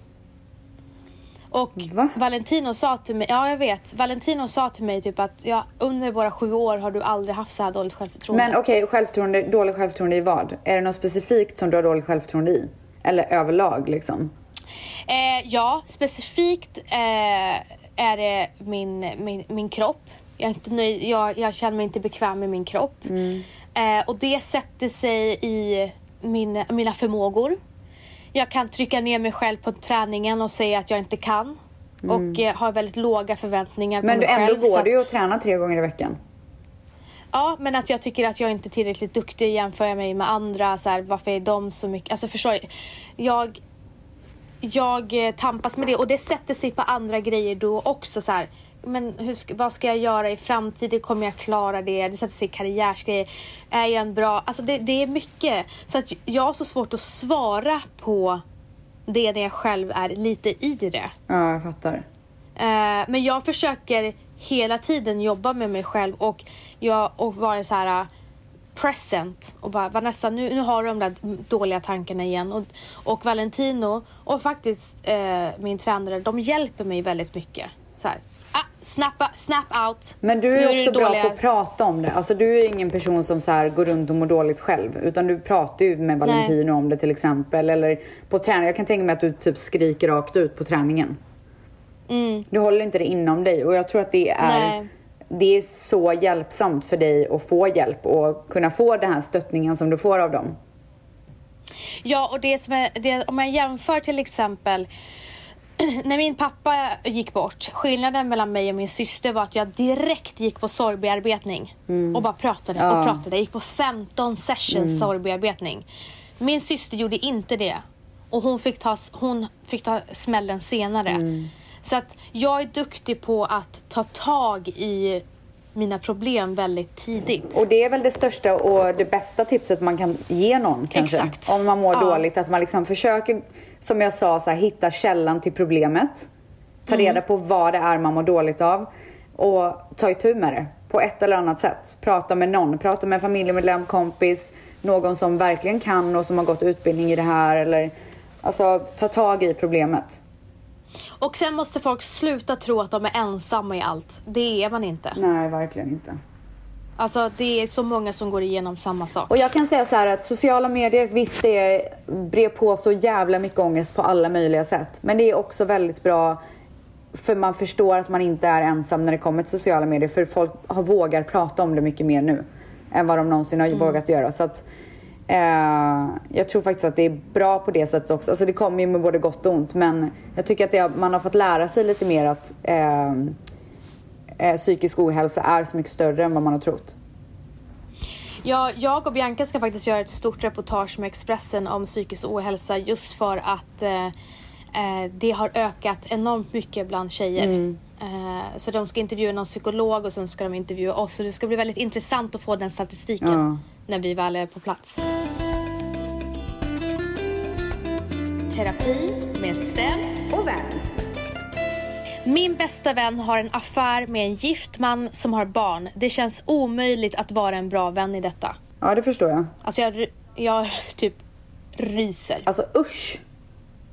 Speaker 2: Och
Speaker 1: Va?
Speaker 2: Valentino sa till mig, ja jag vet, Valentino sa till mig typ att ja, under våra sju år har du aldrig haft så här dåligt självförtroende.
Speaker 1: Men okej, självförtroende, dåligt självförtroende i vad? Är det något specifikt som du har dåligt självförtroende i? Eller överlag liksom?
Speaker 2: Eh, ja, specifikt eh, är det min, min, min kropp. Jag, är inte nöjd, jag, jag känner mig inte bekväm med min kropp. Eh, och det sätter sig i min, mina förmågor. Jag kan trycka ner mig själv på träningen och säga att jag inte kan. Och eh, har väldigt låga förväntningar
Speaker 1: Men
Speaker 2: på mig
Speaker 1: ändå
Speaker 2: själv. så
Speaker 1: går
Speaker 2: att-
Speaker 1: du ju att träna tre gånger i veckan.
Speaker 2: Ja, men att jag tycker att jag inte är tillräckligt duktig jämför jag mig med andra. Så här, varför är de så mycket... Alltså förstår du? Jag, jag eh, tampas med det och det sätter sig på andra grejer då också. Så här, men hur ska, vad ska jag göra i framtiden? Kommer jag klara det? Det sätter sig i karriärsgrejer. Är jag en bra... Alltså det, det är mycket. Så att jag har så svårt att svara på det när jag själv är lite i det.
Speaker 1: Ja, jag fattar.
Speaker 2: Eh, men jag försöker hela tiden jobba med mig själv och, jag, och vara så här uh, present och bara Vanessa nu, nu har du de där dåliga tankarna igen och, och Valentino och faktiskt eh, min tränare de hjälper mig väldigt mycket. så här, ah, snappa, snap out.
Speaker 1: Men du är
Speaker 2: det
Speaker 1: också bra
Speaker 2: dåliga-
Speaker 1: på att prata om det. Alltså du är ingen person som så här går runt och mår dåligt själv. Utan du pratar ju med Valentino om det till exempel. Eller på träning. Jag kan tänka mig att du typ skriker rakt ut på träningen. Du håller inte det inom dig. Och jag tror att det är,
Speaker 2: Mm. Nej.
Speaker 1: det är så hjälpsamt för dig att få hjälp och kunna få den här stöttningen som du får av dem.
Speaker 2: Ja, och det som är, det, om jag jämför till exempel när min pappa gick bort, skillnaden mellan mig och min syster var att jag direkt gick på sorgbearbetning och bara pratade
Speaker 1: Ja.
Speaker 2: och pratade. Jag gick på 15 sessions sorgbearbetning. Min syster gjorde inte det och hon fick ta, hon fick ta smällen senare. Så att jag är duktig på att ta tag i mina problem väldigt tidigt.
Speaker 1: Och det är väl det största och det bästa tipset man kan ge någon kanske.
Speaker 2: Exakt.
Speaker 1: Om man mår
Speaker 2: Ja.
Speaker 1: dåligt. Att man liksom försöker, som jag sa, så här, hitta källan till problemet. Ta
Speaker 2: Mm.
Speaker 1: reda på vad det är man mår dåligt av. Och ta itu med det på ett eller annat sätt. Prata med någon. Prata med en familjemedlem, kompis. Någon som verkligen kan och som har gått utbildning i det här. Eller, alltså ta tag i problemet.
Speaker 2: Och sen måste folk sluta tro att de är ensamma i allt. Det är man inte.
Speaker 1: Nej, verkligen inte.
Speaker 2: Alltså det är så många som går igenom samma sak.
Speaker 1: Och jag kan säga så här att sociala medier, visst det brer på så jävla mycket ångest på alla möjliga sätt. Men det är också väldigt bra för man förstår att man inte är ensam när det kommer till sociala medier. För folk har, vågar prata om det mycket mer nu än vad de någonsin har vågat göra. Så att, eh, jag tror faktiskt att det är bra på det sättet också. Alltså det kommer ju med både gott och ont. Men jag tycker att har- man har fått lära sig lite mer att eh, eh, psykisk ohälsa är så mycket större än vad man har trott.
Speaker 2: Ja, jag och Bianca ska faktiskt göra ett stort reportage med Expressen om psykisk ohälsa just för att eh, eh, det har ökat enormt mycket bland tjejer. Eh, så de ska intervjua någon psykolog och sen ska de intervjua oss. Så det ska bli väldigt intressant att få den statistiken
Speaker 1: Ja.
Speaker 2: när vi väl är på plats. Terapi med Stems.
Speaker 1: Och Vans.
Speaker 2: Min bästa vän har en affär med en gift man som har barn. Det känns omöjligt att vara en bra vän i detta.
Speaker 1: Ja, det förstår jag.
Speaker 2: Alltså jag, jag typ ryser.
Speaker 1: Alltså usch.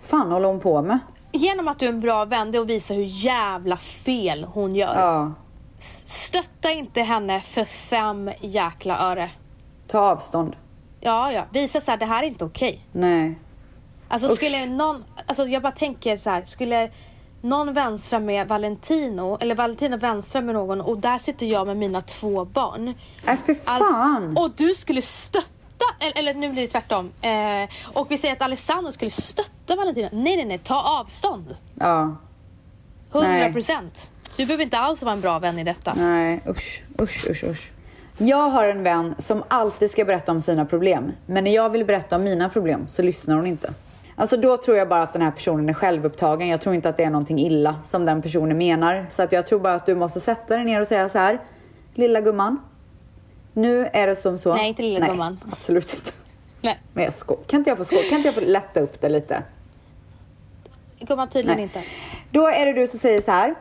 Speaker 1: fan håller hon på med?
Speaker 2: Genom att du är en bra vän, det är att visa hur jävla fel hon gör.
Speaker 1: Ja.
Speaker 2: Stötta inte henne för fem jäkla öre.
Speaker 1: Ta avstånd.
Speaker 2: Ja, ja. Visa så här, det här är inte okej.
Speaker 1: Nej.
Speaker 2: Alltså
Speaker 1: Usch.
Speaker 2: skulle någon, alltså jag bara tänker så här, skulle någon vänstra med Valentino, eller Valentino vänstra med någon och där sitter jag med mina två barn.
Speaker 1: Nej, för fan.
Speaker 2: och du skulle stötta, eller, eller nu blir det tvärtom. Eh, och vi säger att Alessandro skulle stötta Valentino. Nej, nej, nej, ta avstånd.
Speaker 1: Ja.
Speaker 2: 100
Speaker 1: Nej.
Speaker 2: procent. Du behöver inte alls vara en bra vän i detta.
Speaker 1: Nej, usch, usch, usch, usch. Jag har en vän som alltid ska berätta om sina problem. Men när jag vill berätta om mina problem så lyssnar hon inte. Alltså då tror jag bara att den här personen är självupptagen. Jag tror inte att det är någonting illa som den personen menar. Så att jag tror bara att du måste sätta dig ner och säga så här. Lilla gumman. Nu är det som så.
Speaker 2: Nej, inte lilla
Speaker 1: Nej,
Speaker 2: gumman.
Speaker 1: absolut inte.
Speaker 2: Nej,
Speaker 1: Men jag sko- kan inte jag få sko- Kan inte jag få lätta upp det lite?
Speaker 2: gumman tydligen
Speaker 1: Nej.
Speaker 2: inte.
Speaker 1: Då är det du som säger så här.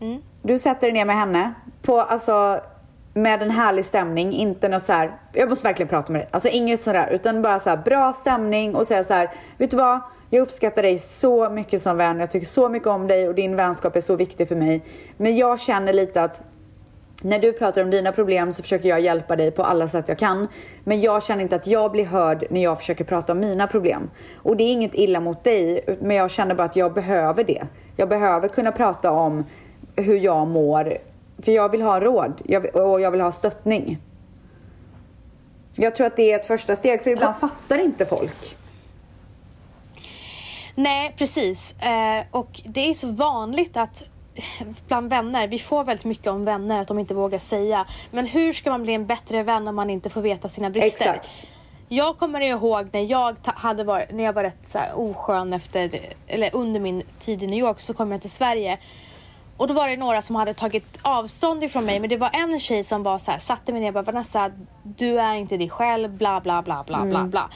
Speaker 2: Mm.
Speaker 1: Du sätter dig ner med henne på, alltså, med en härlig stämning. Inte något så här, jag måste verkligen prata med dig. Alltså inget sådär, utan bara så här bra stämning och säga så här, vet du vad? Jag uppskattar dig så mycket som vän. Jag tycker så mycket om dig och din vänskap är så viktig för mig. Men jag känner lite att när du pratar om dina problem så försöker jag hjälpa dig på alla sätt jag kan. Men jag känner inte att jag blir hörd när jag försöker prata om mina problem. Och det är inget illa mot dig, men jag känner bara att jag behöver det. Jag behöver kunna prata om hur jag mår. För jag vill ha råd jag och jag vill ha stöttning. Jag tror att det är ett första steg, för ibland fattar inte folk.
Speaker 2: Nej, precis. Eh, och det är så vanligt att bland vänner, vi får väldigt mycket om vänner att de inte vågar säga. Men hur ska man bli en bättre vän om man inte får veta sina brister?
Speaker 1: Exakt.
Speaker 2: Jag kommer ihåg när jag hade varit, när jag var rätt så oskön efter, eller under min tid i New York så kom jag till Sverige. Och då var det några som hade tagit avstånd ifrån mig men det var en tjej som var så här, satte mig ner och bara Vanessa, du är inte dig själv, bla bla bla bla bla bla.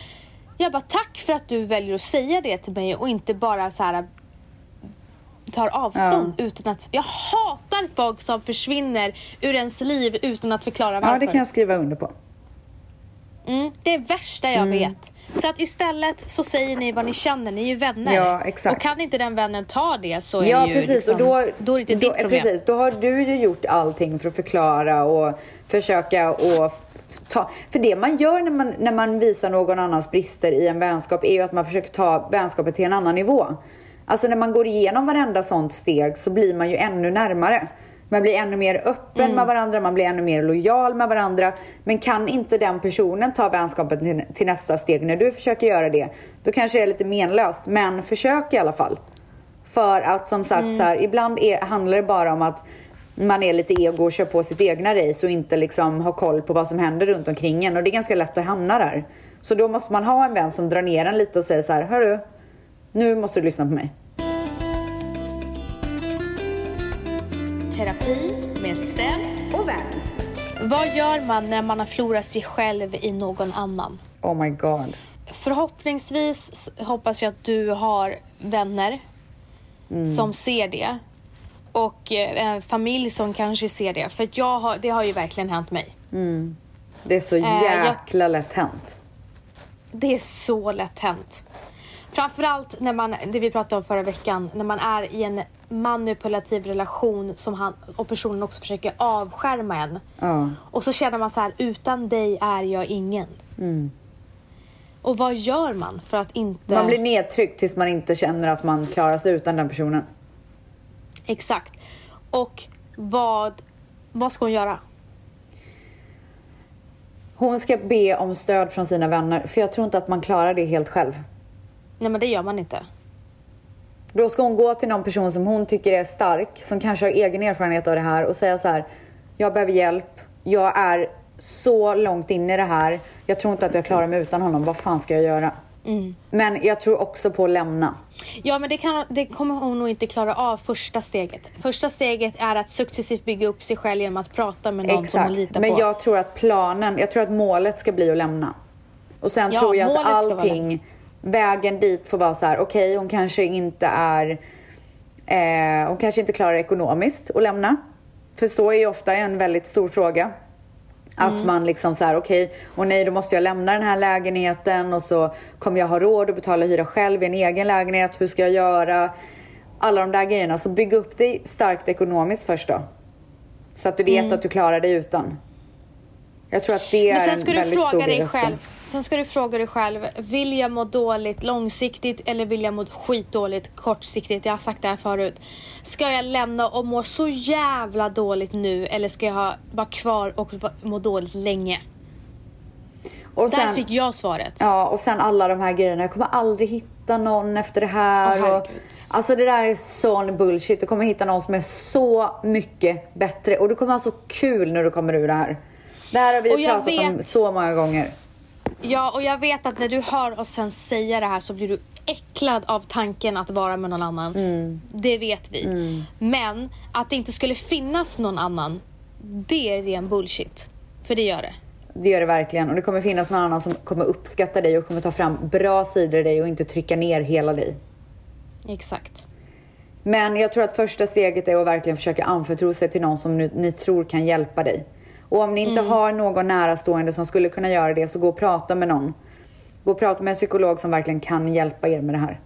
Speaker 2: Jag bara tack för att du väljer att säga det till mig och inte bara så här tar avstånd utan att... Jag hatar folk som försvinner ur ens liv utan att förklara varför.
Speaker 1: Ja, det kan jag skriva under på.
Speaker 2: Mm, det är det värsta jag vet. Så att istället så säger ni vad ni känner, ni är ju vänner.
Speaker 1: Ja, exakt.
Speaker 2: Och kan inte den vännen ta det så är
Speaker 1: Ja,
Speaker 2: det ju
Speaker 1: precis.
Speaker 2: liksom,
Speaker 1: och då,
Speaker 2: då är det inte
Speaker 1: då,
Speaker 2: ditt problem.
Speaker 1: Precis, då har du ju gjort allting för att förklara och försöka och ta... För det man gör när man, när man visar någon annans brister i en vänskap är ju att man försöker ta vänskapet till en annan nivå. Alltså när man går igenom varenda sånt steg så blir man ju ännu närmare. Man blir ännu mer öppen
Speaker 2: Mm.
Speaker 1: med varandra, man blir ännu mer lojal med varandra. Men kan inte den personen ta vänskapen till, till nästa steg när du försöker göra det, då kanske det är lite menlöst. Men försök i alla fall. För att som sagt,
Speaker 2: Mm.
Speaker 1: så här, ibland är, handlar det bara om att man är lite ego och kör på sitt egna race och inte liksom har koll på vad som händer runt omkring en. Och det är ganska lätt att hamna där. Så då måste man ha en vän som drar ner en lite och säger så här, hörru, nu måste du lyssna på mig.
Speaker 2: Terapi med Stens.
Speaker 1: Och väns.
Speaker 2: Vad gör man när man har förlorat sig själv i någon annan?
Speaker 1: Oh my god.
Speaker 2: Förhoppningsvis hoppas jag att du har vänner
Speaker 1: Mm.
Speaker 2: som ser det. Och eh, en familj som kanske ser det. För att jag har, det har ju verkligen hänt mig.
Speaker 1: Det är så
Speaker 2: jag-
Speaker 1: jäkla lätt hänt.
Speaker 2: Det är så lätt hänt. Framförallt när man, det vi pratade om förra veckan, när man är i en manipulativ relation som han, och personen också försöker avskärma en.
Speaker 1: Ja.
Speaker 2: Och så känner man så här, utan dig är jag ingen. Och vad gör man för att inte...
Speaker 1: Man blir nedtryckt tills man inte känner att man klarar sig utan den personen.
Speaker 2: Exakt. Och vad, vad ska hon göra?
Speaker 1: Hon ska be om stöd från sina vänner, för jag tror inte att man klarar det helt själv.
Speaker 2: Nej men det gör man inte.
Speaker 1: Då ska hon gå till någon person som hon tycker är stark, som kanske har egen erfarenhet av det här och säga så här. Jag behöver hjälp. Jag är så långt in i det här. Jag tror inte att jag klarar mig utan honom. Vad fan ska jag göra? Men jag tror också på att lämna.
Speaker 2: Ja men det, kan, det kommer hon nog inte klara av första steget. Första steget är att successivt bygga upp sig själv genom att prata med någon som hon
Speaker 1: Exakt.
Speaker 2: litar
Speaker 1: Men
Speaker 2: på.
Speaker 1: jag tror att planen, jag tror att målet ska bli att lämna. Och sen
Speaker 2: Ja,
Speaker 1: tror jag att allting, vägen dit får vara så här, okej hon kanske inte är, eh, hon kanske inte klarar ekonomiskt att lämna. För så är ju ofta en väldigt stor fråga. Att
Speaker 2: Mm.
Speaker 1: man liksom så här, okej, och nej då måste jag lämna den här lägenheten och så kommer jag ha råd att betala hyra själv i en egen lägenhet. Hur ska jag göra? Alla de där grejerna. Så bygg upp dig starkt ekonomiskt först då. Så att du vet att du klarar dig utan. Jag tror att det
Speaker 2: Mm. Men
Speaker 1: är
Speaker 2: sen
Speaker 1: en
Speaker 2: ska du
Speaker 1: väldigt stor
Speaker 2: fråga dig själv. Sen ska du fråga dig själv, vill jag må dåligt långsiktigt eller vill jag må skitdåligt kortsiktigt? Jag har sagt det här förut. Ska jag lämna och må så jävla dåligt nu eller ska jag ha, vara kvar och må dåligt länge?
Speaker 1: Och
Speaker 2: Där
Speaker 1: sen,
Speaker 2: fick jag svaret.
Speaker 1: Ja, och sen alla de här grejerna. Jag kommer aldrig hitta någon efter det här.
Speaker 2: Åh,
Speaker 1: och, alltså det där är sån bullshit. Du kommer hitta någon som är så mycket bättre. Och du kommer ha så kul när du kommer ur det här. Det här har vi pratat om
Speaker 2: vet-
Speaker 1: så många gånger.
Speaker 2: Ja, och jag vet att när du hör oss sen säga det här så blir du äcklad av tanken att vara med någon annan.
Speaker 1: Mm.
Speaker 2: Det vet vi. Men att det inte skulle finnas någon annan, det är ren bullshit. För det gör det.
Speaker 1: Det gör det verkligen. Och det kommer finnas någon annan som kommer uppskatta dig och kommer ta fram bra sidor i dig och inte trycka ner hela dig.
Speaker 2: Exakt.
Speaker 1: Men jag tror att första steget är att verkligen försöka anförtro sig till någon som ni, ni tror kan hjälpa dig. Och om ni inte
Speaker 2: Mm.
Speaker 1: har någon närastående som skulle kunna göra det så gå och prata med någon. Gå och prata med en psykolog som verkligen kan hjälpa er med det här.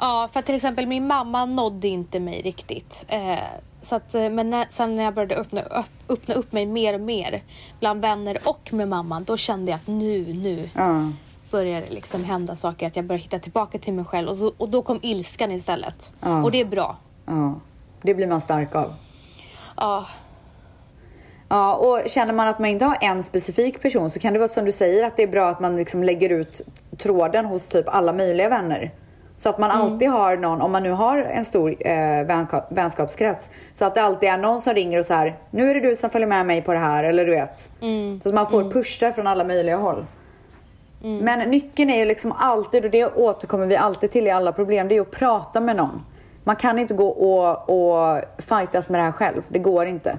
Speaker 2: Ja, för till exempel min mamma nådde inte mig riktigt. Eh, så att, eh, men när, sen när jag började öppna upp, öppna upp mig mer och mer bland vänner och med mamman, då kände jag att nu, nu
Speaker 1: Ja.
Speaker 2: börjar det liksom hända saker. Att jag börjar hitta tillbaka till mig själv. Och, så, och då kom ilskan istället.
Speaker 1: Ja.
Speaker 2: Och det är bra.
Speaker 1: ja. Det blir man stark av.
Speaker 2: Ja,
Speaker 1: Ja, och känner man att man inte har en specifik person så kan det vara som du säger att det är bra att man liksom lägger ut tråden hos typ alla möjliga vänner. Så att man alltid har någon, om man nu har en stor eh, vänka- vänskapskrets, så att det alltid är någon som ringer och så här, nu är det du som följer med mig på det här, eller du vet. Så att man får pushar från alla möjliga håll. Men nyckeln är ju liksom alltid, och det återkommer vi alltid till i alla problem, det är att prata med någon. Man kan inte gå och, och fightas med det här själv, det går inte.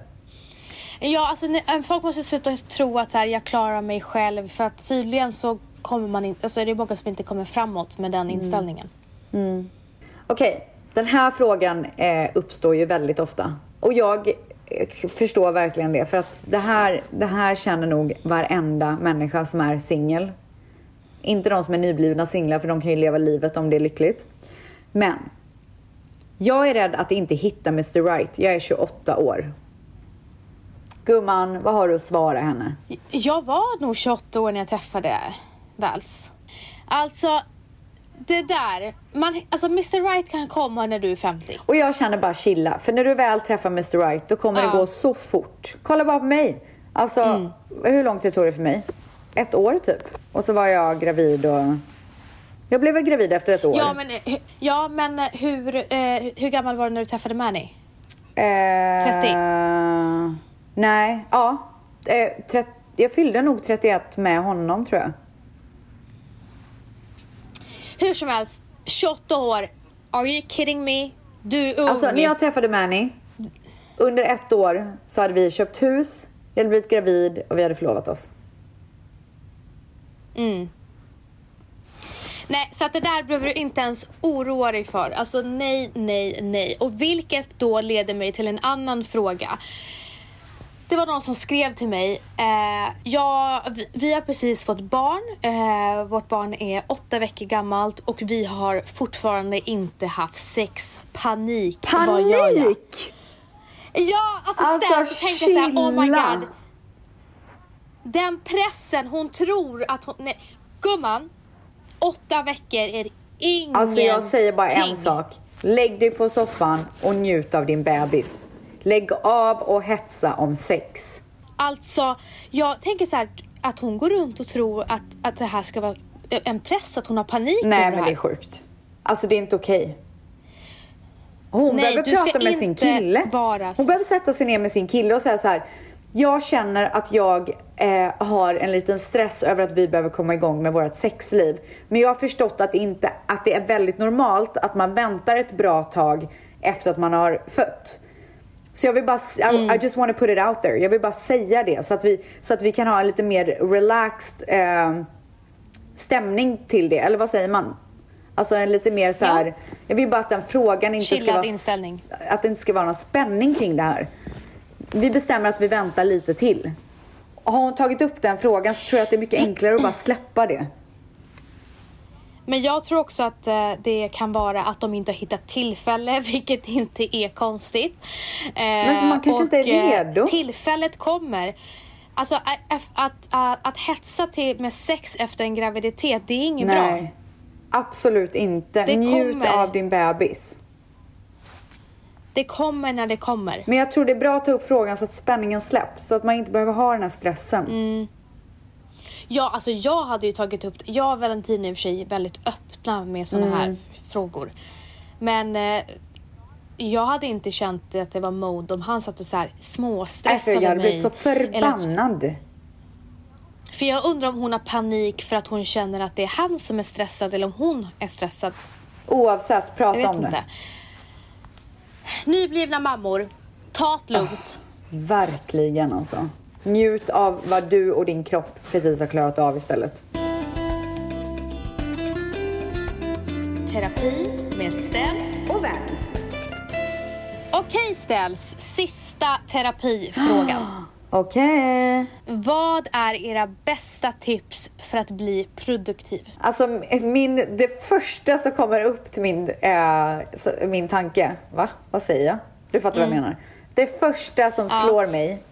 Speaker 2: Ja alltså, eh, folk måste sluta tro att så här, jag klarar mig själv. För att tydligen så kommer man inte, alltså, är det många som inte kommer framåt med den inställningen.
Speaker 1: Okej, den här frågan eh, uppstår ju väldigt ofta. Och jag jag förstår verkligen det. För att det här, det här känner nog varenda människa som är singel. Inte de som är nyblivna singlar, för de kan ju leva livet om det är lyckligt. Men jag är rädd att inte hitta Mr Right. Jag är 28 år. Gumman, vad har du att svara henne?
Speaker 2: Jag var nog 28 år när jag träffade Vals. Alltså, det där. Man, alltså Mr Right kan komma när du är 50.
Speaker 1: Och jag känner bara chilla. För när du väl träffar Mr Right, då kommer
Speaker 2: Ja.
Speaker 1: det gå så fort. Kolla bara på mig. Alltså,
Speaker 2: Mm.
Speaker 1: hur långt det tog det för mig? Ett år typ. Och så var jag gravid och... Jag blev väl gravid efter ett år.
Speaker 2: Ja men, ja, men eh, hur, eh, hur gammal var du när du träffade Manny?
Speaker 1: Eh,
Speaker 2: 30?
Speaker 1: Nej, ja. Eh, jag fyllde nog 31 med honom tror jag.
Speaker 2: Hur som helst, 28 år. Are you kidding me? Du är ung.
Speaker 1: Alltså när jag träffade Manny, under ett år så hade vi köpt hus, jag hade blivit gravid och vi hade förlovat oss.
Speaker 2: Mm. Nej, så att det där behöver du inte ens oroa dig för. Alltså nej, nej, nej. Och vilket då leder mig till en annan fråga. Det var någon som skrev till mig. Eh, ja, vi, vi har precis fått barn. Eh, vårt barn är åtta veckor gammalt och vi har fortfarande inte haft sex. Panik.
Speaker 1: Panik!
Speaker 2: Ja, alltså,
Speaker 1: Alltså,
Speaker 2: så tänkte jag så här, oh my god. Den pressen, hon tror att hon... Nej, gumman, åtta veckor är ingenting.
Speaker 1: Alltså jag säger bara en sak. Lägg dig på soffan och njut av din bebis. Lägg av och hetsa om sex.
Speaker 2: Alltså, jag tänker så här att hon går runt och tror att, att det här ska vara en press, att hon har panik
Speaker 1: Nej men
Speaker 2: det
Speaker 1: är sjukt. Alltså det är inte okej. Hon
Speaker 2: Nej,
Speaker 1: behöver prata med sin kille. Hon behöver sätta sig ner med sin kille och säga så här. Jag känner att jag eh, har en liten stress över att vi behöver komma igång med vårt sexliv. Men jag har förstått att det, inte, att det är väldigt normalt att man väntar ett bra tag efter att man har fött. Så jag vill bara, I,
Speaker 2: Mm.
Speaker 1: I just want to put it out there. Jag vill bara säga det så att vi, så att vi kan ha en lite mer relaxed eh, stämning till det. Eller vad säger man? Alltså en lite mer så här.
Speaker 2: Ja.
Speaker 1: Jag vill bara att den frågan inte ska
Speaker 2: Chillad
Speaker 1: vara...
Speaker 2: inställning.
Speaker 1: Att det inte ska vara någon spänning kring det här. Vi bestämmer att vi väntar lite till. Har hon tagit upp den frågan så tror jag att det är mycket enklare att bara släppa det.
Speaker 2: Men jag tror också att eh, det kan vara att de inte har hittat tillfälle, vilket inte är konstigt. Eh,
Speaker 1: Men man kanske inte är
Speaker 2: eh,
Speaker 1: redo.
Speaker 2: Tillfället kommer. Alltså att, att, att, att hetsa till med sex efter en graviditet, det är inget bra.
Speaker 1: Nej, absolut inte.
Speaker 2: Det
Speaker 1: Njut
Speaker 2: kommer.
Speaker 1: av din bebis.
Speaker 2: Det kommer när det kommer.
Speaker 1: Men jag tror det är bra att ta upp frågan så att spänningen släpps. Så att man inte behöver ha den här stressen.
Speaker 2: Mm. Ja, alltså jag hade ju tagit upp Jag och Valentina är i och för sig väldigt öppna med såna
Speaker 1: Mm.
Speaker 2: här frågor. Men eh, jag hade inte känt att det var mode om han satt och så här småstressade
Speaker 1: för jag hade
Speaker 2: mig.
Speaker 1: blivit så
Speaker 2: Eller
Speaker 1: förbannad.
Speaker 2: För jag undrar om hon har panik för att hon känner att det är han som är stressad eller om hon är stressad.
Speaker 1: Oavsett,
Speaker 2: Jag
Speaker 1: prata
Speaker 2: vet
Speaker 1: om
Speaker 2: inte.
Speaker 1: det.
Speaker 2: Nyblivna mammor, ta det lugnt.
Speaker 1: Verkligen alltså. Njut av vad du och din kropp precis har klarat av istället.
Speaker 2: Terapi med Ställs.
Speaker 1: Och väns.
Speaker 2: Okej Ställs, sista terapifrågan.
Speaker 1: Okej.
Speaker 2: Vad är era bästa tips för att bli produktiv?
Speaker 1: Alltså min, det första som kommer upp till min, så- min tanke. Va? Vad säger jag? Du fattar
Speaker 2: Mm.
Speaker 1: vad jag menar. Det första som slår mig.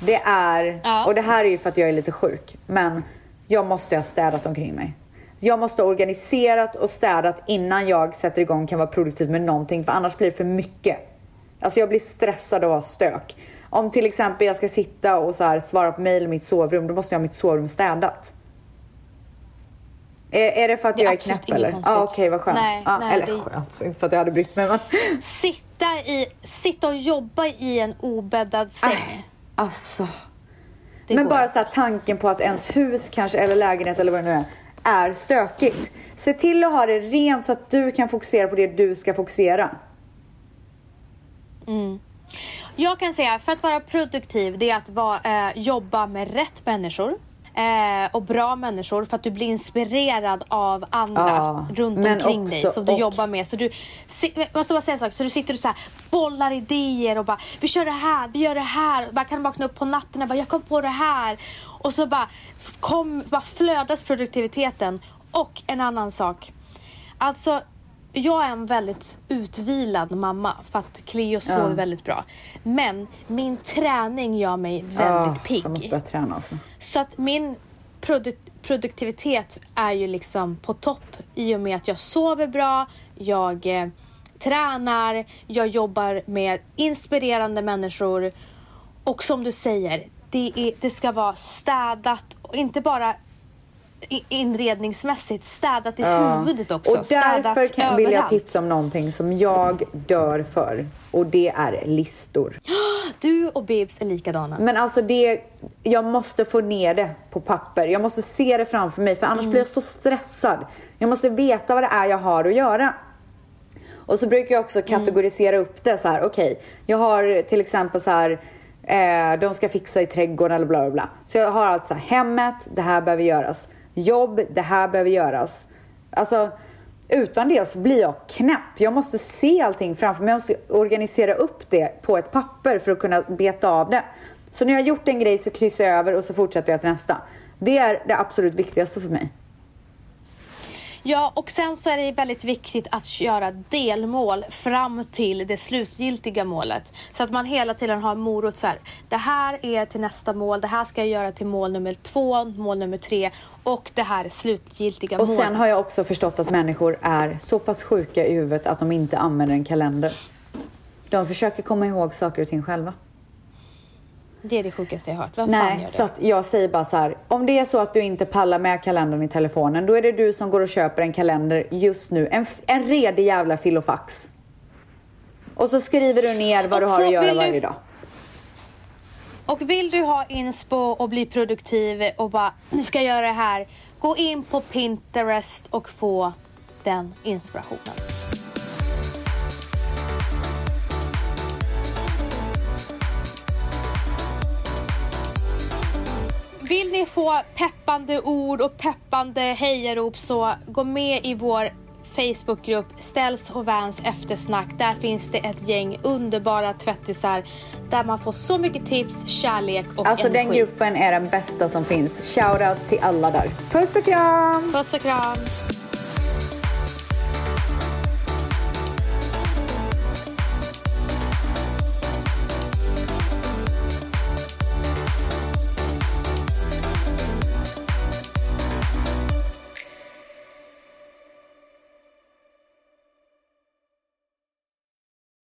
Speaker 1: Det är,
Speaker 2: Ja.
Speaker 1: och det här är ju för att jag är lite sjuk. Men jag måste ha städat omkring mig. Jag måste ha organiserat och städat innan jag sätter igång kan vara produktiv med någonting. För annars blir det för mycket. Alltså jag blir stressad av stök. Om till exempel jag ska sitta och så här svara på mejl i mitt sovrum. Då måste jag ha mitt sovrum städat. Är, är det för att
Speaker 2: Det är
Speaker 1: jag är knäpp eller? Ja
Speaker 2: konstigt.
Speaker 1: okej vad skönt.
Speaker 2: Nej,
Speaker 1: ja,
Speaker 2: nej,
Speaker 1: eller
Speaker 2: det-
Speaker 1: skönt, inte för att jag hade brytt mig men.
Speaker 2: Sitta, i, sitta och jobba i en obäddad säng.
Speaker 1: Alltså.
Speaker 2: Det
Speaker 1: men
Speaker 2: går
Speaker 1: bara så här, tanken på att ens hus kanske, eller lägenhet eller vad det nu är, är stökigt. Se till att ha det rent så att du kan fokusera på det du ska fokusera.
Speaker 2: Jag kan säga, för att vara produktiv, det är att vara, eh, jobba med rätt människor. Eh, och bra människor för att du blir inspirerad av andra
Speaker 1: Ja,
Speaker 2: runt omkring dig
Speaker 1: också-
Speaker 2: som du
Speaker 1: och-
Speaker 2: jobbar med. Så du, jag ska bara säga en sak, så du sitter och så här, bollar idéer och bara vi kör det här, vi gör det här. Man kan vakna upp på natten och bara jag kom på det här. Och så bara, kom, bara flödas produktiviteten. Och en annan sak. Alltså, jag är en väldigt utvilad mamma för att Cleo sover väldigt bra. Men min träning gör mig väldigt
Speaker 1: Ah,
Speaker 2: pigg.
Speaker 1: Jag måste börja träna alltså.
Speaker 2: Så att min produ- produktivitet är ju liksom på topp i och med att jag sover bra, jag eh, tränar, jag jobbar med inspirerande människor och som du säger, det, är, det ska vara städat och inte bara inredningsmässigt, städat i huvudet också.
Speaker 1: Och därför kan, vill jag tipsa om någonting som jag dör för. Och det är listor.
Speaker 2: Du och Bibs är likadana.
Speaker 1: Men alltså det, jag måste få ner det på papper. Jag måste se det framför mig för annars blir jag så stressad. Jag måste veta vad det är jag har att göra. Och så brukar jag också kategorisera upp det så här. Okej, jag har till exempel så här. Eh, de ska fixa i trädgården eller bla bla bla. Så jag har alltså hemmet, det här behöver göras. Jobb, det här behöver göras. Alltså utan det så blir jag knäpp. Jag måste se allting framför mig. Jag måste organisera upp det på ett papper för att kunna beta av det. Så när jag har gjort en grej så kryssar jag över och så fortsätter jag till nästa. Det är det absolut viktigaste för mig.
Speaker 2: Ja, och sen så är det väldigt viktigt att göra delmål fram till det slutgiltiga målet. Så att man hela tiden har morot så här. Det här är till nästa mål, det här ska jag göra till mål nummer två, mål nummer tre och det här är slutgiltiga
Speaker 1: Och
Speaker 2: målet.
Speaker 1: sen har jag också förstått att människor är så pass sjuka i huvudet att de inte använder en kalender. De försöker komma ihåg saker och ting själva.
Speaker 2: Det är det sjukaste jag har hört. Vem fan gör
Speaker 1: Nej,
Speaker 2: det?
Speaker 1: så att jag säger bara så här. Om det är så att du inte pallar med kalendern i telefonen, då är det du som går och köper en kalender just nu. En, en redig jävla filofax. Och så skriver du ner vad
Speaker 2: Och
Speaker 1: du har att göra
Speaker 2: du-
Speaker 1: varje dag.
Speaker 2: Och vill du ha inspo och bli produktiv och bara, nu ska jag göra det här. Gå in på Pinterest och få den inspirationen. Vill ni få peppande ord och peppande hejarop så gå med i vår Facebookgrupp Ställs och Vans eftersnack. Där finns det ett gäng underbara tvättisar där man får så mycket tips, kärlek och
Speaker 1: Alltså
Speaker 2: energi.
Speaker 1: den gruppen är den bästa som finns. Shoutout till alla där. Puss och kram!
Speaker 2: Puss och kram!